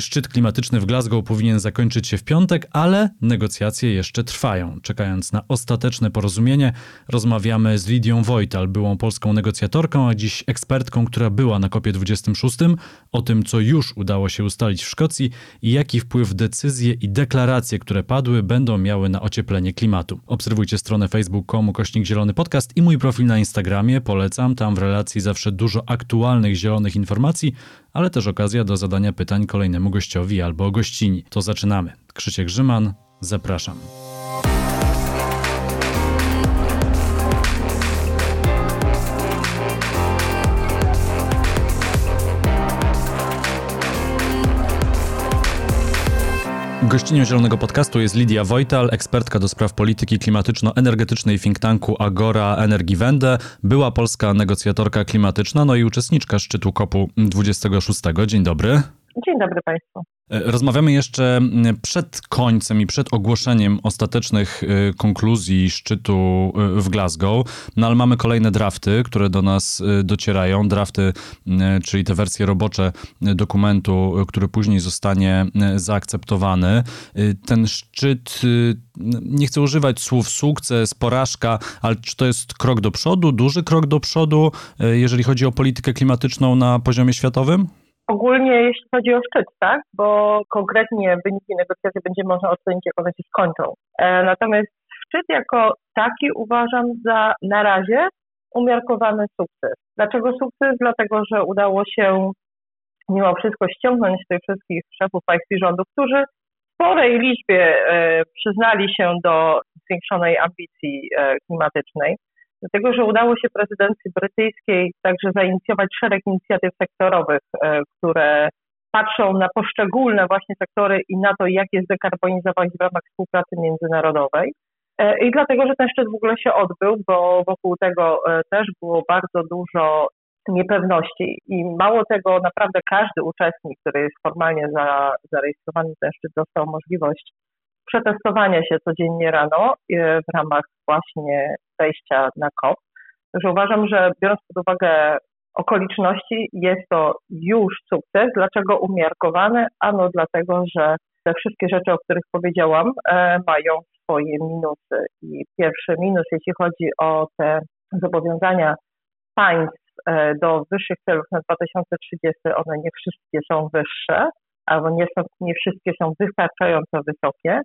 Szczyt klimatyczny w Glasgow powinien zakończyć się w piątek, ale negocjacje jeszcze trwają. Czekając na ostateczne porozumienie, rozmawiamy z Lidią Wojtal, byłą polską negocjatorką, a dziś ekspertką, która była na kopie 26, o tym, co już udało się ustalić w Szkocji i jaki wpływ decyzje i deklaracje, które padły, będą miały na ocieplenie klimatu. Obserwujcie stronę facebook.com kośnik zielony podcast i mój profil na Instagramie. Polecam, tam w relacji zawsze dużo aktualnych zielonych informacji, ale też okazja do zadania pytań kolejnemu gościowi albo gościni. To zaczynamy. Krzysiek Grzyman, zapraszam. Gościnią Zielonego Podcastu jest Lidia Wojtal, ekspertka do spraw polityki klimatyczno-energetycznej think tanku Agora Energiewende, była polska negocjatorka klimatyczna, no i uczestniczka szczytu COP-u 26. Dzień dobry. Dzień dobry Państwu. E, rozmawiamy jeszcze przed końcem i przed ogłoszeniem ostatecznych e, konkluzji szczytu e, w Glasgow, no ale mamy kolejne drafty, które do nas docierają. Drafty, czyli te wersje robocze dokumentu, który później zostanie zaakceptowany. Ten szczyt, nie chcę używać słów sukces, porażka, ale czy to jest krok do przodu, duży krok do przodu, jeżeli chodzi o politykę klimatyczną na poziomie światowym? Ogólnie jeśli chodzi o szczyt, tak, bo konkretnie wyniki negocjacji będzie można ocenić, jak one się skończą. E, natomiast szczyt jako taki uważam za na razie umiarkowany sukces. Dlaczego sukces? Dlatego, że udało się mimo wszystko ściągnąć tych wszystkich szefów państw i rządów, którzy w sporej liczbie e, przyznali się do zwiększonej ambicji e, klimatycznej dlatego że udało się prezydencji brytyjskiej także zainicjować szereg inicjatyw sektorowych, e, które patrzą na poszczególne właśnie sektory i na to, jak je zdekarbonizować w ramach współpracy międzynarodowej. E, I dlatego, że ten szczyt w ogóle się odbył, bo wokół tego e, też było bardzo dużo niepewności i mało tego, naprawdę każdy uczestnik, który jest formalnie za, zarejestrowany ten szczyt, dostał możliwość przetestowania się codziennie rano w ramach właśnie wejścia na COP. Także uważam, że biorąc pod uwagę okoliczności, jest to już sukces. Dlaczego umiarkowany? Ano dlatego, że te wszystkie rzeczy, o których powiedziałam, e, mają swoje minusy. I pierwszy minus, jeśli chodzi o te zobowiązania państw e, do wyższych celów na 2030, one nie wszystkie są wyższe, albo nie, są, nie wszystkie są wystarczająco wysokie.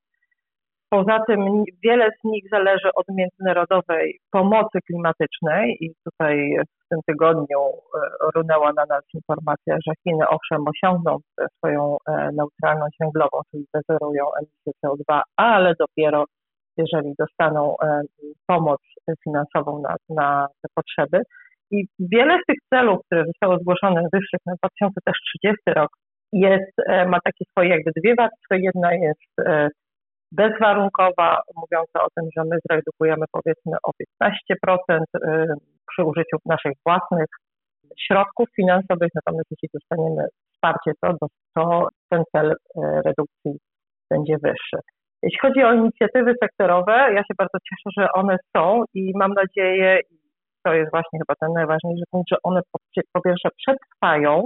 Poza tym wiele z nich zależy od międzynarodowej pomocy klimatycznej i tutaj w tym tygodniu e, runęła na nas informacja, że Chiny owszem osiągną swoją e, neutralność węglową, czyli zezerują emisję CO2, ale dopiero jeżeli dostaną e, pomoc finansową na, na te potrzeby. I wiele z tych celów, które zostały zgłoszone wyższych na 2030 rok, jest, ma takie swoje jakby dwie warstwy. Jedna jest bezwarunkowa, mówiąca o tym, że my zredukujemy powiedzmy o 15% y, przy użyciu naszych własnych środków finansowych, natomiast jeśli dostaniemy wsparcie, to, to ten cel y, redukcji będzie wyższy. Jeśli chodzi o inicjatywy sektorowe, ja się bardzo cieszę, że one są i mam nadzieję, to jest właśnie chyba ten najważniejszy punkt, że one po pierwsze przetrwają,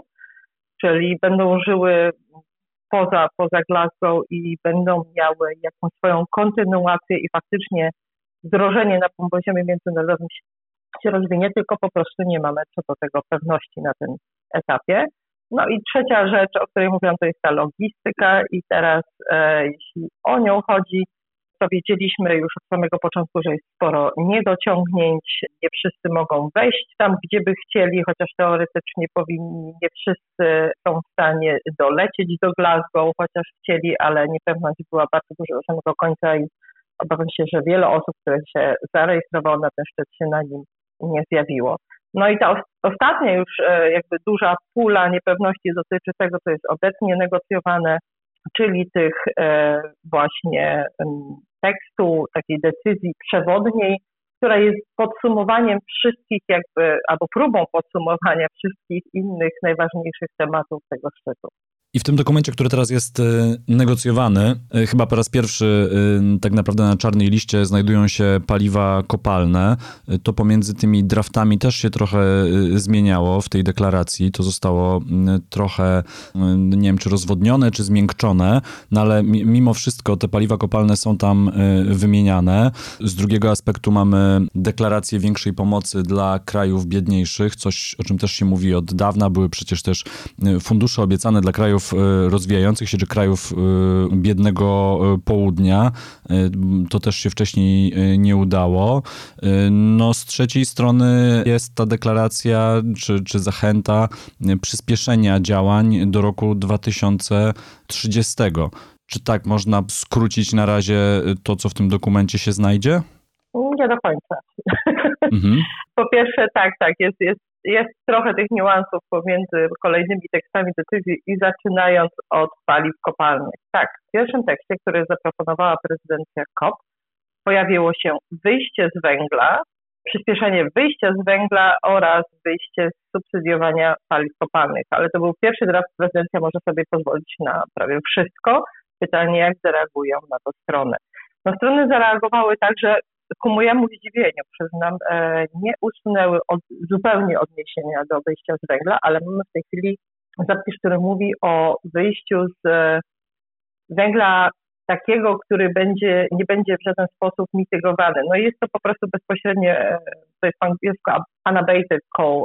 czyli będą żyły poza, poza Glasgow i będą miały jakąś swoją kontynuację i faktycznie wdrożenie na poziomie międzynarodowym się rozwinie, tylko po prostu nie mamy co do tego pewności na tym etapie. No i trzecia rzecz, o której mówiłam, to jest ta logistyka i teraz e, jeśli o nią chodzi, to wiedzieliśmy już od samego początku, że jest sporo niedociągnięć, nie wszyscy mogą wejść tam, gdzie by chcieli, chociaż teoretycznie powinni, nie wszyscy są w stanie dolecieć do Glasgow, chociaż chcieli, ale niepewność była bardzo duża do samego końca i obawiam się, że wiele osób, które się zarejestrowało na ten szczyt się na nim nie zjawiło. No i ta ostatnia już e, jakby duża pula niepewności dotyczy tego, co jest obecnie negocjowane, czyli tych e, właśnie tekstu, takiej decyzji przewodniej, która jest podsumowaniem wszystkich jakby, albo próbą podsumowania wszystkich innych najważniejszych tematów tego szczytu. I w tym dokumencie, który teraz jest y, negocjowany, y, chyba po raz pierwszy y, tak naprawdę na czarnej liście znajdują się paliwa kopalne. To pomiędzy tymi draftami też się trochę zmieniało w tej deklaracji. To zostało trochę, nie wiem, czy rozwodnione, czy zmiękczone, no ale mimo wszystko te paliwa kopalne są tam wymieniane. Z drugiego aspektu mamy deklarację większej pomocy dla krajów biedniejszych, coś o czym też się mówi od dawna. Były przecież też fundusze obiecane dla krajów krajów e, rozwijających się, czy krajów e, biednego e, południa. To też się wcześniej nie udało. No, z trzeciej strony jest ta deklaracja, czy, czy zachęta przyspieszenia działań do roku 2030. Czy tak można skrócić na razie to, co w tym dokumencie się znajdzie? Nie do końca. Mhm. Po pierwsze, tak, tak, jest, jest jest trochę tych niuansów pomiędzy kolejnymi tekstami decyzji i zaczynając od paliw kopalnych. Tak, w pierwszym tekście, który zaproponowała prezydencja COP, pojawiło się wyjście z węgla, przyspieszenie wyjścia z węgla oraz wyjście z subsydiowania paliw kopalnych. Ale to był pierwszy draft, prezydencja może sobie pozwolić na prawie wszystko. Pytanie, jak zareagują na to strony. No, strony zareagowały tak, że ku mojemu zdziwieniu, przyznam, e, nie usunęły od, zupełnie odniesienia do wyjścia z węgla, ale mamy w tej chwili zapis, który mówi o wyjściu z e, węgla takiego, który będzie, nie będzie w żaden sposób mitygowany. No jest to po prostu bezpośrednie, e, to jest po angielsku unabated coal,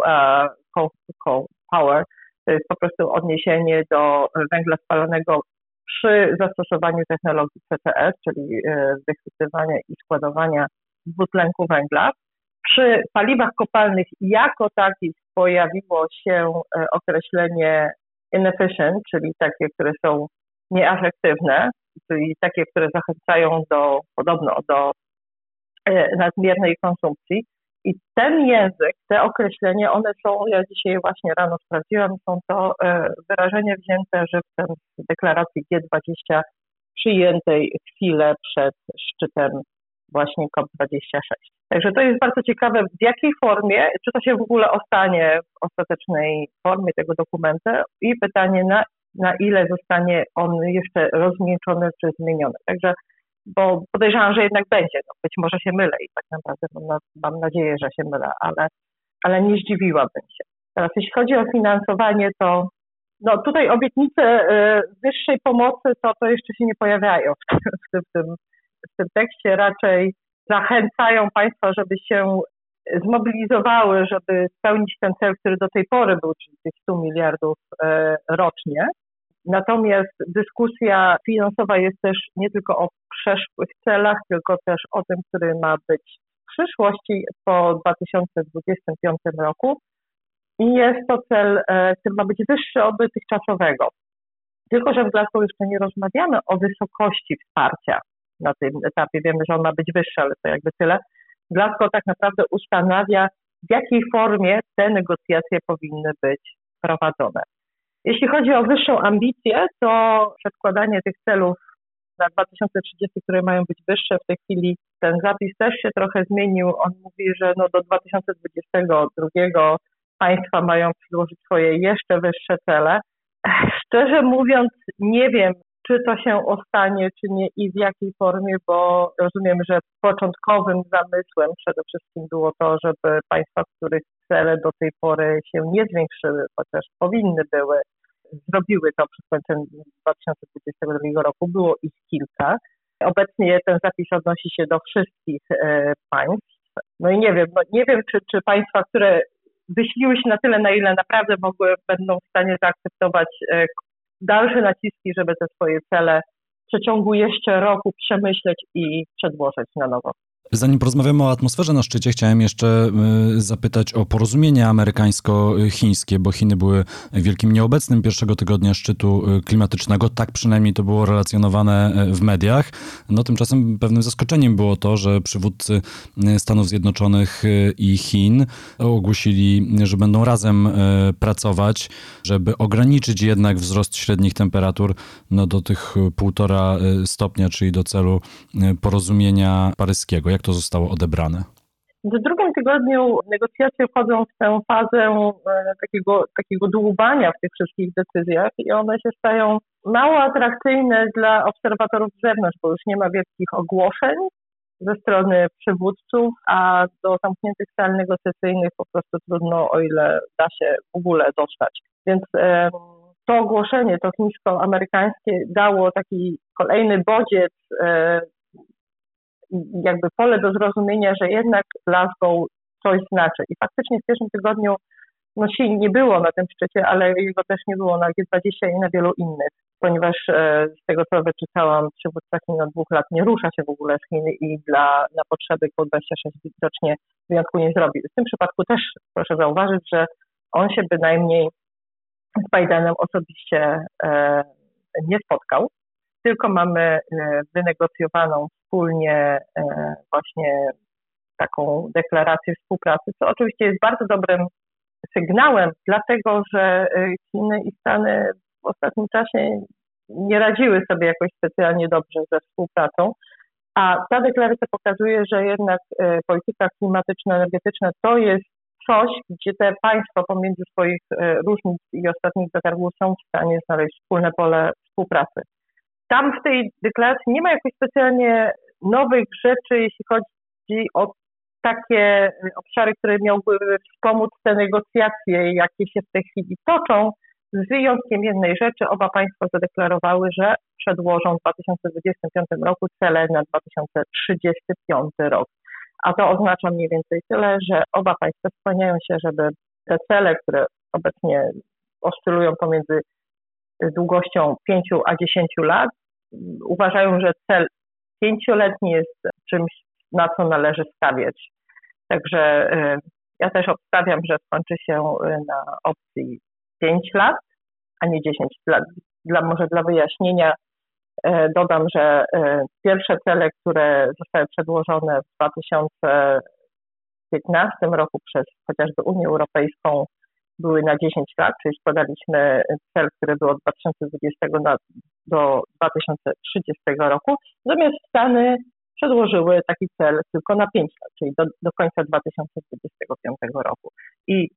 coal, coal power, to jest po prostu odniesienie do węgla spalonego przy zastosowaniu technologii CCS, czyli e, wychwytywania i składowania dwutlenku węgla. Przy paliwach kopalnych jako takich pojawiło się e, określenie inefficient, czyli takie, które są nieefektywne, czyli takie, które zachęcają do podobno do e, nadmiernej konsumpcji. I ten język, te określenia, one są, ja dzisiaj właśnie rano sprawdziłam, są to e, wyrażenie wzięte żywcem z deklaracji G20 przyjętej chwilę przed szczytem właśnie COP26. Także to jest bardzo ciekawe, w jakiej formie, czy to się w ogóle ostanie w ostatecznej formie tego dokumentu i pytanie, na, na ile zostanie on jeszcze rozmięczony czy zmieniony. Także bo podejrzewam, że jednak będzie. No, być może się mylę i tak naprawdę mam, mam nadzieję, że się mylę, ale, ale nie zdziwiłabym się. Teraz jeśli chodzi o finansowanie, to no tutaj obietnice y, wyższej pomocy to, to jeszcze się nie pojawiają w, w, w, tym, w tym tekście. Raczej zachęcają państwa, żeby się zmobilizowały, żeby spełnić ten cel, który do tej pory był, czyli tych 100 miliardów y, rocznie. Natomiast dyskusja finansowa jest też nie tylko o przeszłych celach, tylko też o tym, który ma być w przyszłości po 2025 roku. I jest to cel, e, który ma być wyższy od dotychczasowego. Tylko, że w Glasgow jeszcze nie rozmawiamy o wysokości wsparcia na tym etapie. Wiemy, że on ma być wyższy, ale to jakby tyle. Glasgow tak naprawdę ustanawia, w jakiej formie te negocjacje powinny być prowadzone. Jeśli chodzi o wyższą ambicję, to przedkładanie tych celów na 2030, które mają być wyższe, w tej chwili ten zapis też się trochę zmienił. On mówi, że no do 2022 państwa mają przyłożyć swoje jeszcze wyższe cele. Szczerze mówiąc, nie wiem, czy to się ostanie, czy nie i w jakiej formie, bo rozumiem, że początkowym zamysłem przede wszystkim było to, żeby państwa, których cele do tej pory się nie zwiększyły, chociaż powinny były, zrobiły to przed końcem 2022 roku. Było ich kilka. Obecnie ten zapis odnosi się do wszystkich e, państw. No i nie wiem, no nie wiem, czy, czy państwa, które wysiliły się na tyle, na ile naprawdę mogły, będą w stanie zaakceptować e, dalsze naciski, żeby te swoje cele w przeciągu jeszcze roku przemyśleć i przedłożyć na nowo. Zanim porozmawiamy o atmosferze na szczycie, chciałem jeszcze y, zapytać o porozumienie amerykańsko-chińskie, bo Chiny były wielkim nieobecnym pierwszego tygodnia szczytu y, klimatycznego. Tak przynajmniej to było relacjonowane y, w mediach. No tymczasem pewnym zaskoczeniem było to, że przywódcy Stanów Zjednoczonych i Chin ogłosili, że będą razem pracować, żeby ograniczyć jednak wzrost średnich temperatur no, do tych półtora stopnia, czyli do celu porozumienia paryskiego. Jak to zostało odebrane? W drugim tygodniu negocjacje wchodzą w tę fazę e, takiego, takiego dłubania w tych wszystkich decyzjach i one się stają mało atrakcyjne dla obserwatorów z zewnątrz, bo już nie ma wielkich ogłoszeń ze strony przywódców, a do zamkniętych sal negocjacyjnych po prostu trudno, o ile da się w ogóle dostać. Więc e, to ogłoszenie, to chińsko-amerykańskie dało taki kolejny bodziec e, jakby pole do zrozumienia, że jednak Glasgow coś znaczy. I faktycznie w pierwszym tygodniu no nie było na tym szczycie, ale jego też nie było na G20 i na wielu innych, ponieważ e, z tego co wyczytałam, przywódca Chin od dwóch lat nie rusza się w ogóle z Chin i dla, na potrzeby G26 widocznie wyjątku nie zrobi. W tym przypadku też proszę zauważyć, że on się bynajmniej z Bidenem osobiście e, nie spotkał, tylko mamy e, wynegocjowaną wspólnie e, właśnie taką deklarację współpracy, co oczywiście jest bardzo dobrym sygnałem, dlatego że e, Chiny i Stany w ostatnim czasie nie radziły sobie jakoś specjalnie dobrze ze współpracą, a ta deklaracja pokazuje, że jednak polityka klimatyczno-energetyczna to jest coś, gdzie te państwa pomiędzy swoich różnic i ostatnich zatargów są w stanie znaleźć wspólne pole współpracy. Tam w tej deklaracji nie ma jakoś specjalnie nowych rzeczy, jeśli chodzi o takie obszary, które miałyby wspomóc te negocjacje, jakie się w tej chwili toczą, z wyjątkiem jednej rzeczy, oba państwa zadeklarowały, że przedłożą w 2025 roku cele na 2035 rok. A to oznacza mniej więcej tyle, że oba państwa skłaniają się, żeby te cele, które obecnie oscylują pomiędzy długością 5 a 10 lat, uważają, że cel pięcioletni jest czymś, na co należy stawiać. Także y, ja też obstawiam, że skończy się y, na opcji 5 lat, a nie 10 lat. Dla, może dla wyjaśnienia y, dodam, że pierwsze cele, które zostały przedłożone w 2015 roku przez chociażby Unię Europejską, były na 10 lat, czyli składaliśmy cel, który był od 2020 na, do 2030 roku, natomiast Stany przedłożyły taki cel tylko na 5 lat, czyli do, do końca 2025 roku. I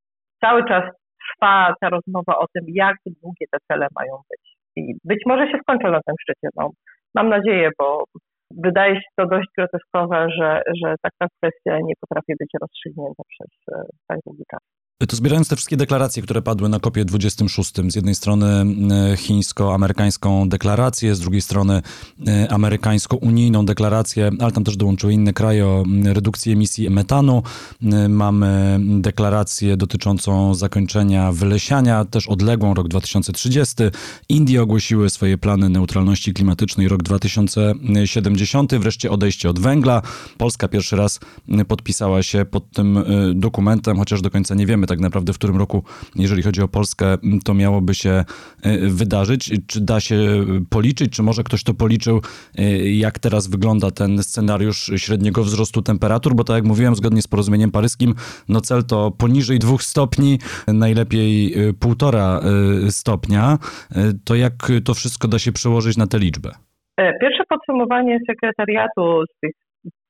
cały czas trwa ta rozmowa o tym, jak długie te cele mają być. I być może się skończą na tym szczycie. No, mam nadzieję, bo wydaje się to dość groteskowe, że, że taka kwestia nie potrafi być rozstrzygnięta przez e, tak długi czas. To zbierając te wszystkie deklaracje, które padły na kopie 26, z jednej strony e, chińsko-amerykańską deklarację, z drugiej strony e, amerykańsko-unijną deklarację, ale tam też dołączyły inne kraje o redukcji emisji metanu. E, mamy deklarację dotyczącą zakończenia wylesiania, też odległą rok 2030. Indie ogłosiły swoje plany neutralności klimatycznej rok 2070, wreszcie odejście od węgla. Polska pierwszy raz podpisała się pod tym dokumentem, chociaż do końca nie wiemy, tak naprawdę, w którym roku, jeżeli chodzi o Polskę, to miałoby się e, wydarzyć. Czy da się policzyć, czy może ktoś to policzył, e, jak teraz wygląda ten scenariusz średniego wzrostu temperatur? Bo tak jak mówiłem, zgodnie z porozumieniem paryskim, no cel to poniżej dwóch stopni, najlepiej e, półtora stopnia. To jak to wszystko da się przełożyć na tę liczbę? Pierwsze podsumowanie sekretariatu z tych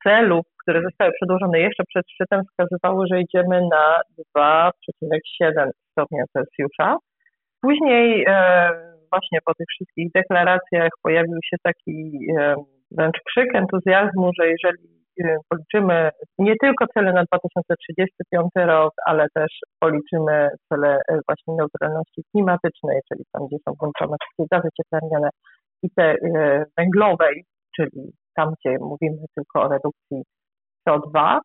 celów, które zostały przedłożone jeszcze przed szczytem, wskazywały, że idziemy na 2,7 stopnia Celsjusza. Później e, właśnie po tych wszystkich deklaracjach pojawił się taki e, wręcz krzyk entuzjazmu, że jeżeli e, policzymy nie tylko cele na 2035 rok, ale też policzymy cele właśnie neutralności klimatycznej, czyli tam, gdzie są włączone wszystkie gazy cieplarniane i te węglowej, czyli tam, gdzie mówimy tylko o redukcji CO2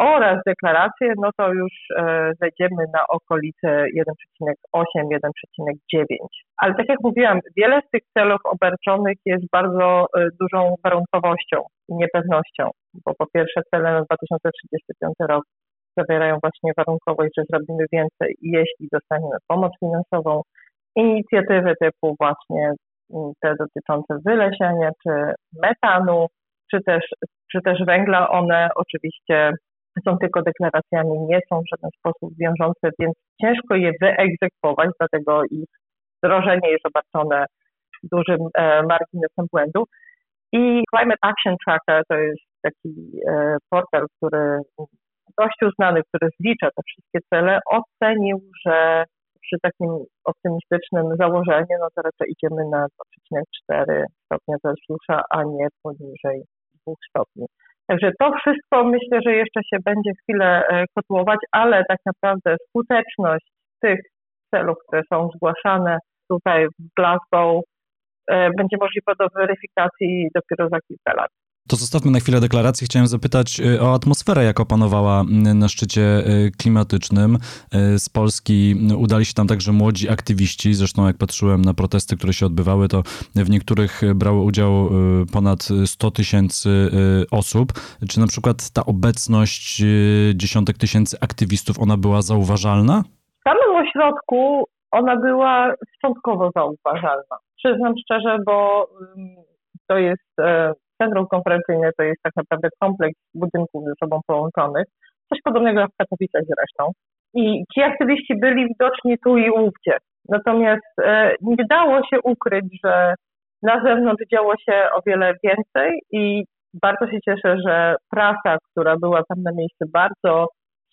oraz deklaracje, no to już e, zejdziemy na okolice 1,8-1,9. Ale tak jak mówiłam, wiele z tych celów obarczonych jest bardzo e, dużą warunkowością i niepewnością, bo po pierwsze cele na 2035 rok zawierają właśnie warunkowość, że zrobimy więcej, jeśli dostaniemy pomoc finansową, inicjatywy typu właśnie te dotyczące wylesiania czy metanu, czy też, czy też węgla, one oczywiście są tylko deklaracjami, nie są w żaden sposób wiążące, więc ciężko je wyegzekwować, dlatego ich wdrożenie jest obarczone dużym e, marginesem błędu. I Climate Action Tracker to jest taki e, portal, który gościu znany, który zlicza te wszystkie cele, ocenił, że przy takim optymistycznym założeniu, no to raczej idziemy na 2,4 stopnia Celsjusza, a nie poniżej 2 stopni. Także to wszystko myślę, że jeszcze się będzie chwilę e, kotłować, ale tak naprawdę skuteczność tych celów, które są zgłaszane tutaj w Glasgow, e, będzie możliwa do weryfikacji dopiero za kilka lat. To zostawmy na chwilę deklarację. Chciałem zapytać y, o atmosferę, jak opanowała y, na szczycie y, klimatycznym. Z Polski udali się tam także młodzi aktywiści. Zresztą, jak patrzyłem na protesty, które się odbywały, to w niektórych brało udział ponad 100 tysięcy osób. Czy na przykład ta obecność dziesiątek tysięcy aktywistów, ona była zauważalna? W samym ośrodku ona była szczątkowo zauważalna. Przyznam szczerze, bo to jest e, centrum konferencyjne to jest tak naprawdę kompleks budynków ze sobą połączonych. Coś podobnego jak w Katowicach zresztą. I ci aktywiści byli widoczni tu i ówdzie. Natomiast e, nie dało się ukryć, że na zewnątrz działo się o wiele więcej i bardzo się cieszę, że prasa, która była tam na miejscu bardzo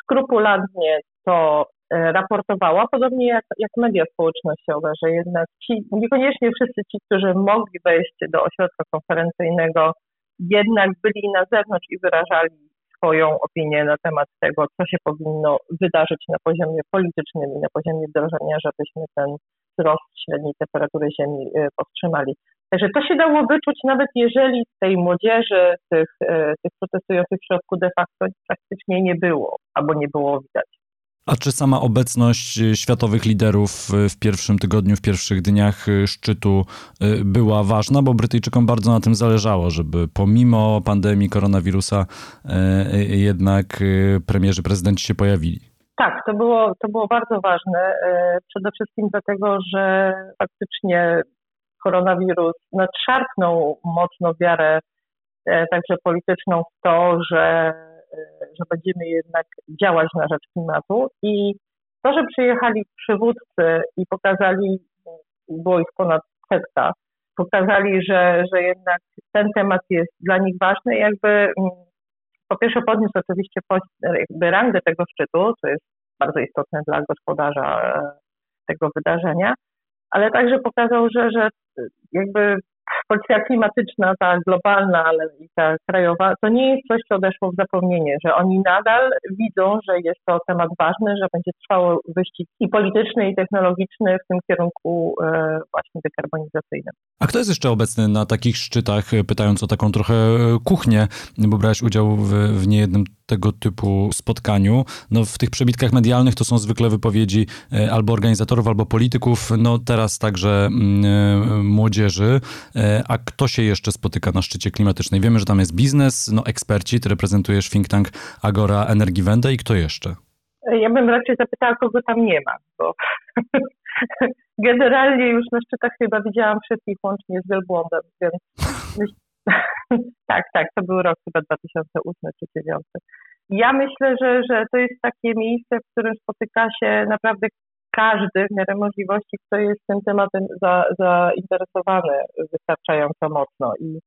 skrupulatnie to raportowała, podobnie jak, jak media społecznościowe, że jednak ci, niekoniecznie wszyscy ci, którzy mogli wejść do ośrodka konferencyjnego, jednak byli na zewnątrz i wyrażali swoją opinię na temat tego, co się powinno wydarzyć na poziomie politycznym i na poziomie wdrożenia, żebyśmy ten wzrost średniej temperatury Ziemi y, powstrzymali. Także to się dało wyczuć, nawet jeżeli tej młodzieży, tych, y, tych protestujących w środku de facto praktycznie nie było, albo nie było widać. A czy sama obecność y, światowych liderów y, w pierwszym tygodniu, w pierwszych dniach y, szczytu była ważna? Bo Brytyjczykom bardzo na tym zależało, żeby pomimo pandemii koronawirusa jednak premierzy, prezydenci się pojawili. Tak, to było, to było bardzo ważne. Przede wszystkim dlatego, że faktycznie koronawirus nadszarpnął mocno wiarę także polityczną w to, że że będziemy jednak działać na rzecz klimatu. I to, że przyjechali przywódcy i pokazali, było ich ponad setka, pokazali, że, że jednak ten temat jest dla nich ważny jakby mm, po pierwsze podniósł oczywiście jakby rangę tego szczytu, co jest bardzo istotne dla gospodarza e, tego wydarzenia, ale także pokazał, że, że jakby polityka klimatyczna, ta globalna, ale i ta krajowa, to nie jest coś, co odeszło w zapomnienie, że oni nadal widzą, że jest to temat ważny, że będzie trwało wyścig i polityczny, i technologiczny w tym kierunku e, właśnie dekarbonizacyjnym. A kto jest jeszcze obecny na takich szczytach, pytając o taką trochę kuchnię, bo brałeś udział w, w niejednym tego typu spotkaniu. No, w tych przebitkach medialnych to są zwykle wypowiedzi e, albo organizatorów, albo polityków, no teraz także mm, e, młodzieży. E, a kto się jeszcze spotyka na szczycie klimatycznej? Wiemy, że tam jest biznes, no eksperci, ty reprezentujesz think tank Agora Energiewende i kto jeszcze? Ja bym raczej zapytała, kogo tam nie ma, bo generalnie już na szczytach chyba widziałam wszystkich łącznie z wielbłądem, więc tak, tak, to był rok chyba 2008 czy 2009. Ja myślę, że, że to jest takie miejsce, w którym spotyka się naprawdę każdy w miarę możliwości, kto jest tym tematem za, zainteresowany wystarczająco mocno. I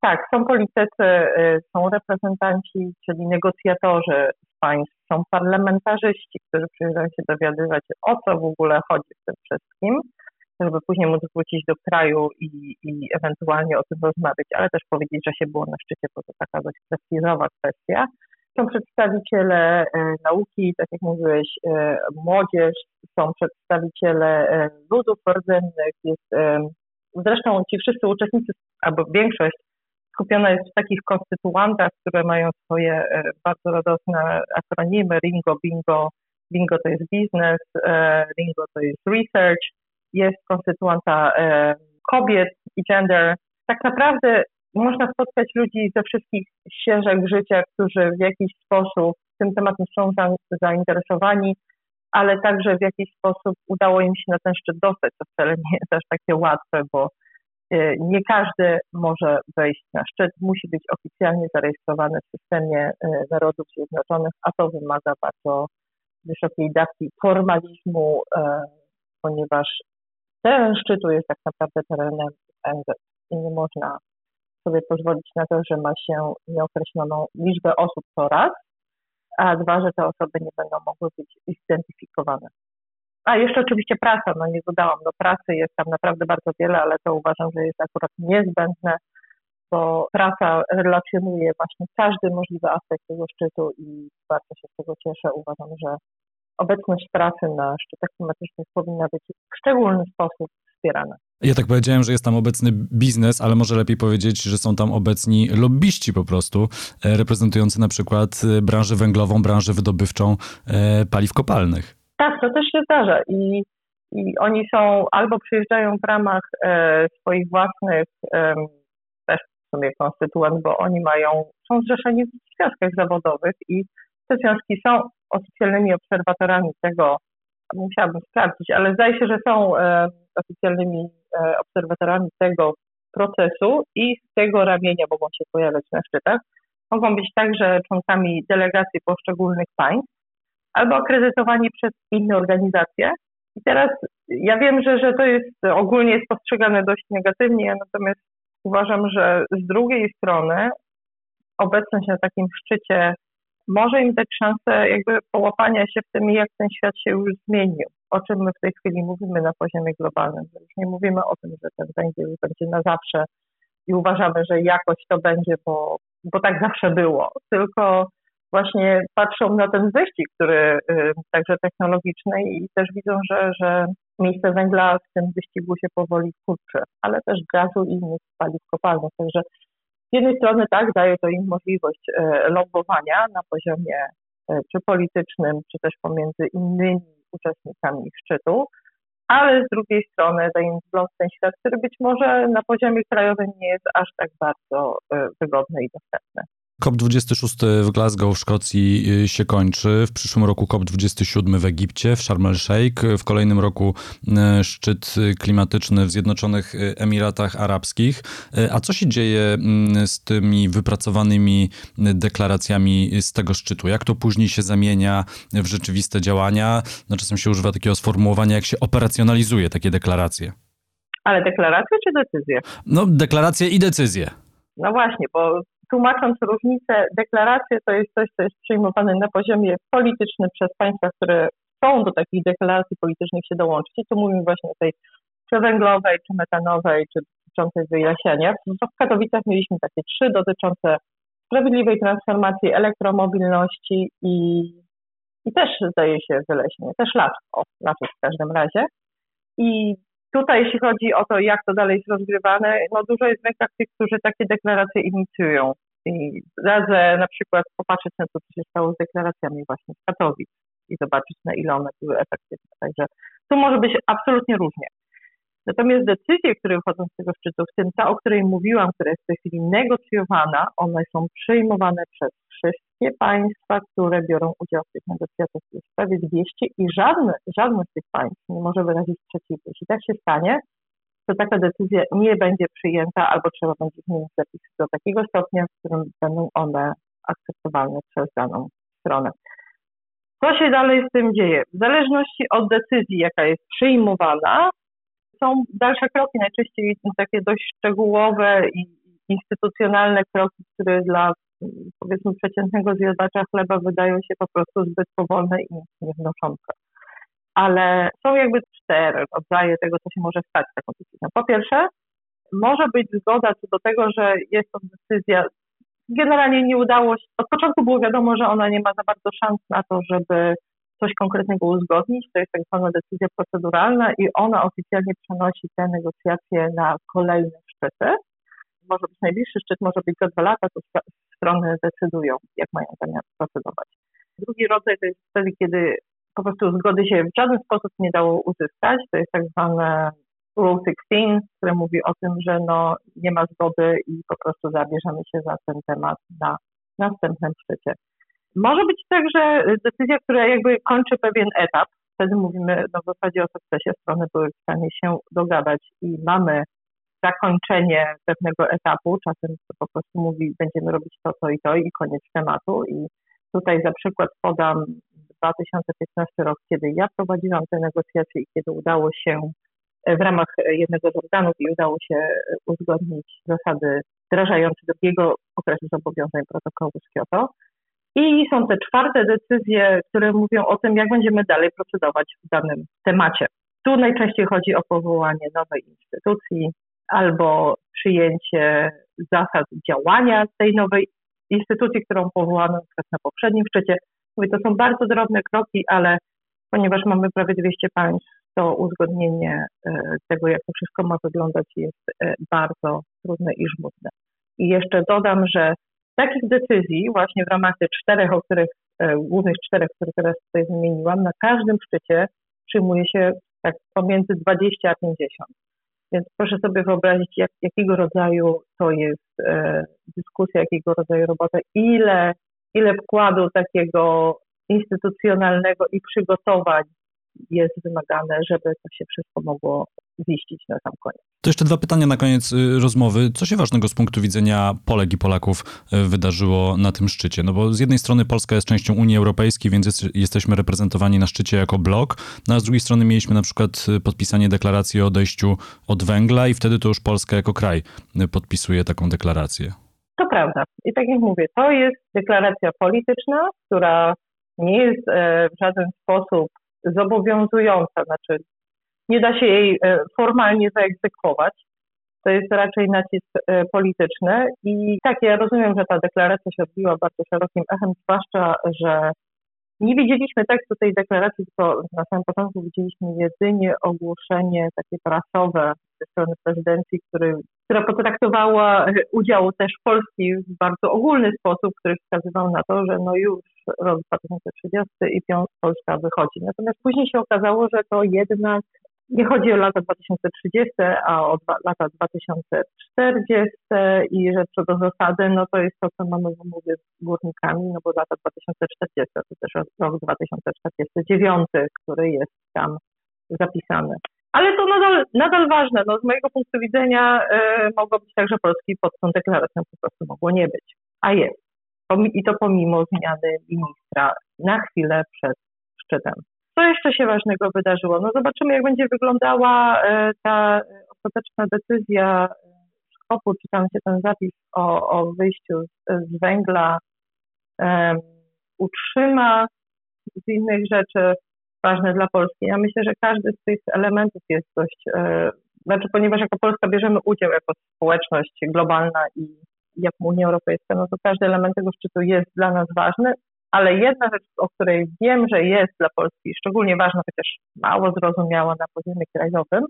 tak, są politycy, y, są reprezentanci, czyli negocjatorzy z państw, są parlamentarzyści, którzy przyjeżdżają się dowiadywać, o co w ogóle chodzi w tym wszystkim żeby później móc wrócić do kraju i, i ewentualnie o tym rozmawiać, ale też powiedzieć, że się było na szczycie, bo to taka dość prestiżowa kwestia. Są przedstawiciele e, nauki, tak jak mówiłeś, e, młodzież, są przedstawiciele e, ludów rdzennych, jest, zresztą ci wszyscy uczestnicy, albo większość skupiona jest w takich konstytuantach, które mają swoje bardzo radosne akronimy, RINGO, BINGO, BINGO to jest biznes, RINGO to jest research, jest konstytuanta kobiet i gender. Tak naprawdę można spotkać ludzi ze wszystkich ścieżek życia, którzy w jakiś sposób tym tematem są zainteresowani, ale także w jakiś sposób udało im się na ten szczyt dostać, co wcale nie jest aż takie łatwe, bo e, nie każdy może wejść na szczyt, musi być oficjalnie zarejestrowany w systemie e, Narodów Zjednoczonych, a to wymaga bardzo wysokiej dawki formalizmu, ponieważ Teren szczytu jest tak naprawdę terenem NZ i nie można sobie pozwolić na to, że ma się nieokreśloną liczbę osób co raz, a dwa, że te osoby nie będą mogły być zidentyfikowane. A jeszcze oczywiście praca, no nie dodałam, do pracy jest tam naprawdę bardzo wiele, ale to uważam, że jest akurat niezbędne, bo praca relacjonuje właśnie każdy możliwy aspekt tego szczytu i bardzo się z tego cieszę. Uważam, że obecność pracy na szczytach klimatycznych powinna być w szczególny sposób wspierana. Ja tak powiedziałem, że jest tam obecny biznes, ale może lepiej powiedzieć, że są tam obecni lobbyści po prostu, e, reprezentujący na przykład e, branżę węglową, branżę wydobywczą e, paliw kopalnych. Tak, to też się zdarza i, i oni są albo przyjeżdżają w ramach e, swoich własnych e, też w sumie konstytuant, bo oni mają, są zrzeszeni w związkach zawodowych i te związki są oficjalnymi obserwatorami tego, musiałabym sprawdzić, ale zdaje się, że są e, oficjalnymi e, obserwatorami tego procesu i z tego ramienia mogą się pojawiać na szczytach. Mogą być także członkami delegacji poszczególnych państw albo akredytowani przez inne organizacje. I teraz ja wiem, że, że to jest ogólnie jest postrzegane dość negatywnie, natomiast uważam, że z drugiej strony obecność na takim szczycie może im dać szansę jakby połapania się w tym, jak ten świat się już zmienił, o czym my w tej chwili mówimy na poziomie globalnym. Już nie mówimy o tym, że ten węgiel będzie na zawsze i uważamy, że jakoś to będzie, bo, bo tak zawsze było, tylko właśnie patrzą na ten wyścig, który y, także technologiczny i też widzą, że, że miejsce węgla w tym wyścigu się powoli kurczy, ale też gazu i innych paliw kopalnych. Także z jednej strony tak, daje to im możliwość e, lobbowania na poziomie e, czy politycznym, czy też pomiędzy innymi uczestnikami szczytu, ale z drugiej strony daje im wgląd ten świat, który być może na poziomie krajowym nie jest aż tak bardzo e, wygodny i dostępny. COP26 w Glasgow w Szkocji y, się kończy. W przyszłym roku COP27 w Egipcie, w Sharm el-Sheikh. W kolejnym roku y, szczyt klimatyczny w Zjednoczonych Emiratach Arabskich. Y, a co się dzieje mm, z tymi wypracowanymi deklaracjami z tego szczytu? Jak to później się zamienia w rzeczywiste działania? No, czasem się używa takiego sformułowania, jak się operacjonalizuje takie deklaracje. Ale deklaracje czy decyzje? No, deklaracje i decyzje. No właśnie, bo tłumacząc różnicę, deklaracje to jest coś, co jest przyjmowane na poziomie politycznym przez państwa, które chcą do takich deklaracji politycznych się dołączyć. I tu mówimy właśnie o tej czy węglowej, czy metanowej, czy dotyczącej wyjaśniania. W Katowicach mieliśmy takie trzy dotyczące sprawiedliwej transformacji, elektromobilności i, i też zdaje się wyleśnienie, też las, o, lasów w każdym razie. I Tutaj, jeśli chodzi o to, jak to dalej jest rozgrywane, no dużo jest w rękach tych, którzy takie deklaracje inicjują. I radzę na przykład popatrzeć na to, co się stało z deklaracjami właśnie z Katowic i zobaczyć, na ile one były efektywne. Także tu może być absolutnie różnie. Natomiast decyzje, które wychodzą z tego szczytu, w tym ta, o której mówiłam, która jest w tej chwili negocjowana, one są przyjmowane przez wszystkie państwa, które biorą udział w tych negocjacjach. Jest prawie 200 i żadne, żadne z tych państw nie może wyrazić sprzeciwu. Jeśli tak się stanie, to taka decyzja nie będzie przyjęta albo trzeba będzie zmienić zapisy do takiego stopnia, w którym będą one akceptowalne przez daną stronę. Co się dalej z tym dzieje? W zależności od decyzji, jaka jest przyjmowana, są dalsze kroki, najczęściej takie dość szczegółowe i instytucjonalne kroki, które dla powiedzmy przeciętnego zjadacza chleba wydają się po prostu zbyt powolne i nic nie wnoszące. Ale są jakby cztery rodzaje tego, co się może stać taką decyzją. Po pierwsze, może być zgoda co do tego, że jest to decyzja, generalnie nie udało się, od początku było wiadomo, że ona nie ma za bardzo szans na to, żeby coś konkretnego uzgodnić. To jest tak zwana decyzja proceduralna i ona oficjalnie przenosi te negocjacje na kolejne szczyty. Może być najbliższy szczyt, może być za dwa lata, to strony decydują, jak mają zamiar procedować. Drugi rodzaj to jest wtedy, kiedy po prostu zgody się w żaden sposób nie dało uzyskać. To jest tak zwane Rule 16, które mówi o tym, że no, nie ma zgody i po prostu zabierzemy się za ten temat na następnym szczycie. Może być także decyzja, która jakby kończy pewien etap. Wtedy mówimy no, w zasadzie o sukcesie. Strony były w stanie się dogadać i mamy zakończenie pewnego etapu. Czasem po prostu mówi, będziemy robić to, to i to i koniec tematu. I tutaj za przykład podam 2015 rok, kiedy ja prowadziłam te negocjacje i kiedy udało się w ramach jednego z organów i udało się uzgodnić zasady wdrażające drugiego okresu zobowiązań protokołu z Kyoto I są te czwarte decyzje, które mówią o tym, jak będziemy dalej procedować w danym temacie. Tu najczęściej chodzi o powołanie nowej instytucji albo przyjęcie zasad działania tej nowej instytucji, którą powołano na poprzednim szczycie. Mówię, to są bardzo drobne kroki, ale ponieważ mamy prawie 200 państw, to uzgodnienie e, tego, jak to wszystko ma wyglądać, jest e, bardzo trudne i żmudne. I jeszcze dodam, że takich decyzji właśnie w ramach tych czterech, o których, e, głównych czterech, które teraz tutaj wymieniłam, na każdym szczycie przyjmuje się tak pomiędzy 20 a 50. Więc proszę sobie wyobrazić, jak, jakiego rodzaju to jest e, dyskusja, jakiego rodzaju robota, ile, ile wkładu takiego instytucjonalnego i przygotowań jest wymagane, żeby to się wszystko mogło ziścić na sam koniec. To jeszcze dwa pytania na koniec y, rozmowy. Co się ważnego z punktu widzenia Polek i Polaków y, wydarzyło na tym szczycie? No bo z jednej strony Polska jest częścią Unii Europejskiej, więc jest, jesteśmy reprezentowani na szczycie jako blok, no a z drugiej strony mieliśmy na przykład y, podpisanie deklaracji o odejściu od węgla i wtedy to już Polska jako kraj podpisuje taką deklarację. To prawda. I tak jak mówię, to jest deklaracja polityczna, która nie jest e, w żaden sposób zobowiązująca, znaczy nie da się jej e, formalnie zaegzekwować. To jest raczej nacisk e, polityczny i tak, ja rozumiem, że ta deklaracja się odbiła bardzo szerokim echem, zwłaszcza, że nie widzieliśmy tekstu tej deklaracji, tylko na samym początku widzieliśmy jedynie ogłoszenie takie prasowe ze strony prezydencji, który, która potraktowała udział też Polski w bardzo ogólny sposób, który wskazywał na to, że no już rok 2030 i Polska wychodzi. Natomiast później się okazało, że to jednak nie chodzi o lata 2030, a o lata 2040 i że co do zasady, no to jest to, co mamy w umowie z górnikami, no bo lata 2040 to też rok 2049, który jest tam zapisany. Ale to nadal, nadal ważne. No, z mojego punktu widzenia y, mogło być tak, że Polski pod tą deklaracją po prostu mogło nie być. A jest. I to pomimo zmiany ministra na chwilę przed szczytem. Co jeszcze się ważnego wydarzyło? No zobaczymy, jak będzie wyglądała e, ta ostateczna decyzja Szkopu, czy tam się ten zapis o, o wyjściu z, z węgla um, utrzyma, z innych rzeczy ważne dla Polski. Ja myślę, że każdy z tych elementów jest dość, e, znaczy ponieważ jako Polska bierzemy udział jako społeczność globalna i jako Unia Europejska, no to każdy element tego szczytu jest dla nas ważny, ale jedna rzecz, o której wiem, że jest dla Polski szczególnie ważna, chociaż mało zrozumiała na poziomie krajowym,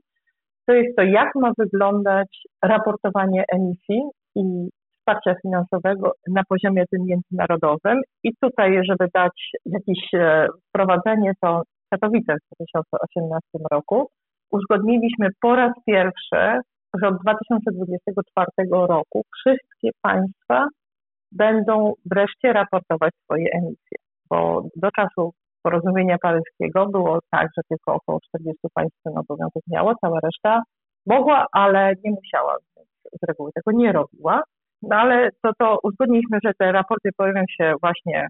to jest to, jak ma wyglądać raportowanie emisji i wsparcia finansowego na poziomie tym międzynarodowym. I tutaj, żeby dać jakieś e, wprowadzenie, to Katowice w 2018 roku uzgodniliśmy po raz pierwszy, że od 2024 roku wszystkie państwa będą wreszcie raportować swoje emisje, bo do czasu porozumienia paryskiego było tak, że tylko około 40 państw ten obowiązek miało, cała reszta mogła, ale nie musiała, więc z reguły tego nie robiła. No ale to, to uzgodniliśmy, że te raporty pojawią się właśnie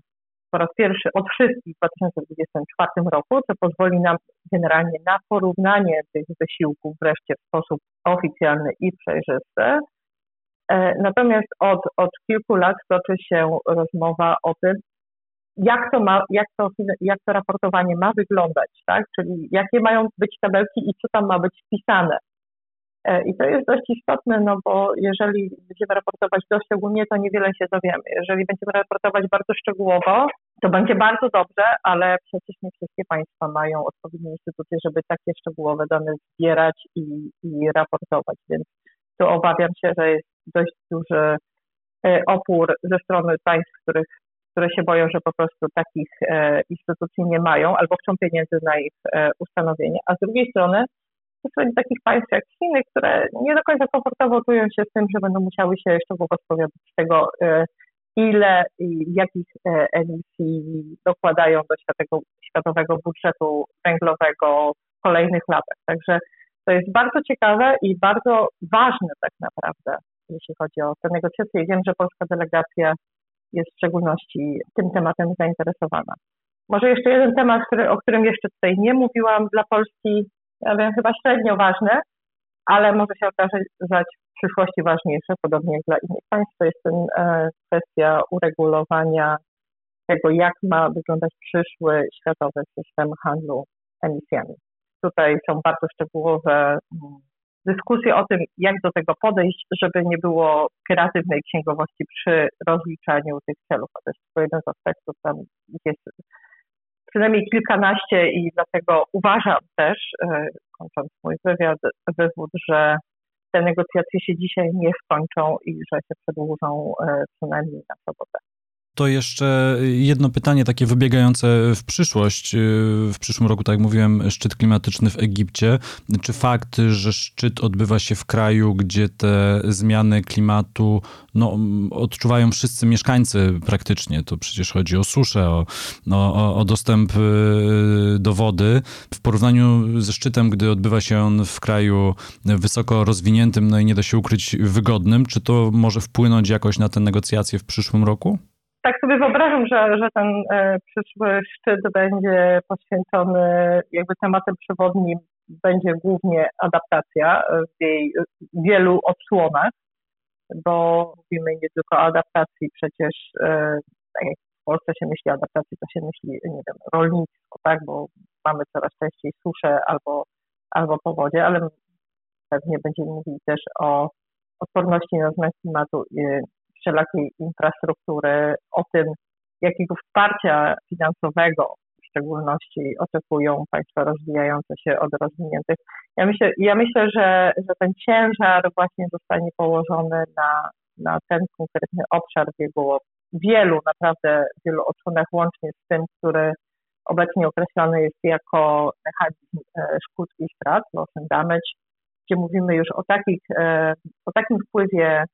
po raz pierwszy od wszystkich w 2024 roku, co pozwoli nam generalnie na porównanie tych wysiłków wreszcie w sposób oficjalny i przejrzysty. E, natomiast od, od kilku lat toczy się rozmowa o tym, jak to, ma, jak, to, jak to raportowanie ma wyglądać, tak? czyli jakie mają być tabelki i co tam ma być wpisane. E, I to jest dość istotne, no bo jeżeli będziemy raportować dość ogólnie, to niewiele się dowiemy. Jeżeli będziemy raportować bardzo szczegółowo, to będzie bardzo dobrze, ale przecież nie wszystkie państwa mają odpowiednie instytucje, żeby takie szczegółowe dane zbierać i, i raportować, więc tu obawiam się, że jest dość duży e, opór ze strony państw, których, które się boją, że po prostu takich e, instytucji nie mają albo chcą pieniędzy na ich ustanowienie, a z drugiej strony jest takich państw jak Chiny, które nie do końca komfortowo czują się z tym, że będą musiały się szczegółowo spowiadać z tego, e, ile i jakich e, emisji dokładają do światowego, światowego budżetu węglowego w kolejnych latach. Także to jest bardzo ciekawe i bardzo ważne tak naprawdę, jeśli chodzi o te negocjacje. Wiem, że polska delegacja jest w szczególności tym tematem zainteresowana. Może jeszcze jeden temat, który, o którym jeszcze tutaj nie mówiłam dla Polski, ja wiem, chyba średnio ważne, ale może się okazać w przyszłości ważniejsze, podobnie jak dla innych państw, to jest ten, e, kwestia uregulowania tego, jak ma wyglądać przyszły światowy system handlu emisjami. Tutaj są bardzo szczegółowe mm, dyskusje o tym, jak do tego podejść, żeby nie było kreatywnej księgowości przy rozliczaniu tych celów. To jest tylko jeden z aspektów, tam jest przynajmniej kilkanaście i dlatego uważam też, e, kończąc mój wywiad, wywód, że te negocjacje się dzisiaj nie skończą i że się przedłużą e, przynajmniej na sobotę. To jeszcze jedno pytanie takie wybiegające w przyszłość. W przyszłym roku, tak jak mówiłem, szczyt klimatyczny w Egipcie. Czy fakt, że szczyt odbywa się w kraju, gdzie te zmiany klimatu no, odczuwają wszyscy mieszkańcy praktycznie, to przecież chodzi o suszę, o, o, o dostęp y, do wody, w porównaniu ze szczytem, gdy odbywa się on w kraju wysoko rozwiniętym, no i nie da się ukryć wygodnym, czy to może wpłynąć jakoś na te negocjacje w przyszłym roku? Tak sobie wyobrażam, że, że ten e, przyszły szczyt będzie poświęcony jakby tematem przewodnim będzie głównie adaptacja w jej wielu odsłonach, bo mówimy nie tylko o adaptacji, przecież e, tak jak w Polsce się myśli o adaptacji, to się myśli, nie wiem, rolnictwo, tak, bo mamy coraz częściej suszę albo, albo powodzie, ale pewnie będziemy mówili też o odporności na zmiany klimatu wszelakiej infrastruktury, o tym, jakiego wsparcia finansowego w szczególności oczekują państwa rozwijające się od rozwiniętych. Ja myślę, ja myślę że, że ten ciężar właśnie zostanie położony na, na ten konkretny obszar w wielu, naprawdę wielu odsłonach, łącznie z tym, który obecnie określany jest jako mechanizm e, szkód i strat, loss and damage, gdzie mówimy już o, takich, e, o takim wpływie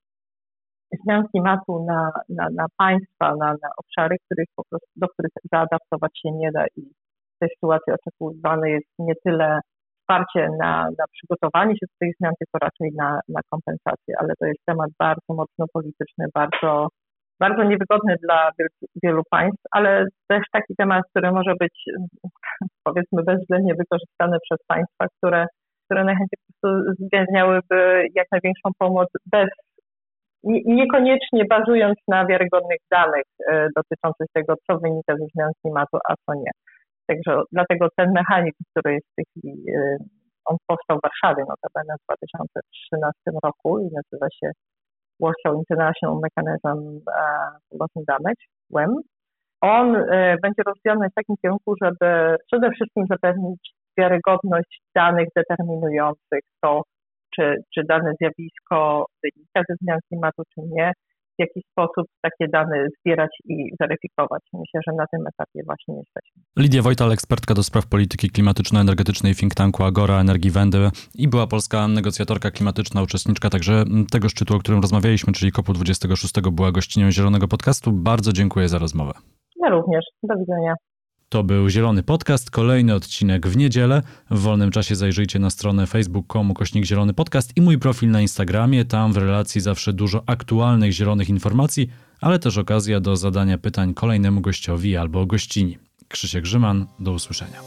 zmian klimatu na, na, na państwa, na, na obszary, których po prostu, do których zaadaptować się nie da i w tej sytuacji oczekiwane jest nie tyle wsparcie na, na przygotowanie się do tych zmian, tylko raczej na, na kompensację, ale to jest temat bardzo mocno polityczny, bardzo, bardzo niewygodny dla wielu państw, ale też taki temat, który może być powiedzmy bezwzględnie wykorzystany przez państwa, które, które najchętniej po prostu zwięźniałyby jak największą pomoc bez niekoniecznie bazując na wiarygodnych danych e, dotyczących tego, co wynika ze zmian klimatu, a co nie. Także dlatego ten mechanizm, który jest w tej chwili, e, on powstał w Warszawie notabene w 2013 roku i nazywa się Warsaw International Mechanism and Damage, WEM. On e, będzie rozwijany w takim kierunku, żeby przede wszystkim zapewnić wiarygodność danych determinujących to, czy, czy dane zjawisko wynika ze zmian klimatu, czy nie, w jaki sposób takie dane zbierać i weryfikować. Myślę, że na tym etapie właśnie jesteśmy. Lidia Wojtal, ekspertka do spraw polityki klimatyczno-energetycznej think tanku Agora Energii Wędy i była polska negocjatorka klimatyczna, uczestniczka także tego szczytu, o którym rozmawialiśmy, czyli COP26 była gościnią Zielonego Podcastu. Bardzo dziękuję za rozmowę. Ja również. Do widzenia. To był Zielony Podcast, kolejny odcinek w niedzielę. W wolnym czasie zajrzyjcie na stronę facebook.com kośnik Zielony Podcast i mój profil na Instagramie. Tam w relacji zawsze dużo aktualnych zielonych informacji, ale też okazja do zadania pytań kolejnemu gościowi albo gościni. Krzysiek Grzyman, do usłyszenia.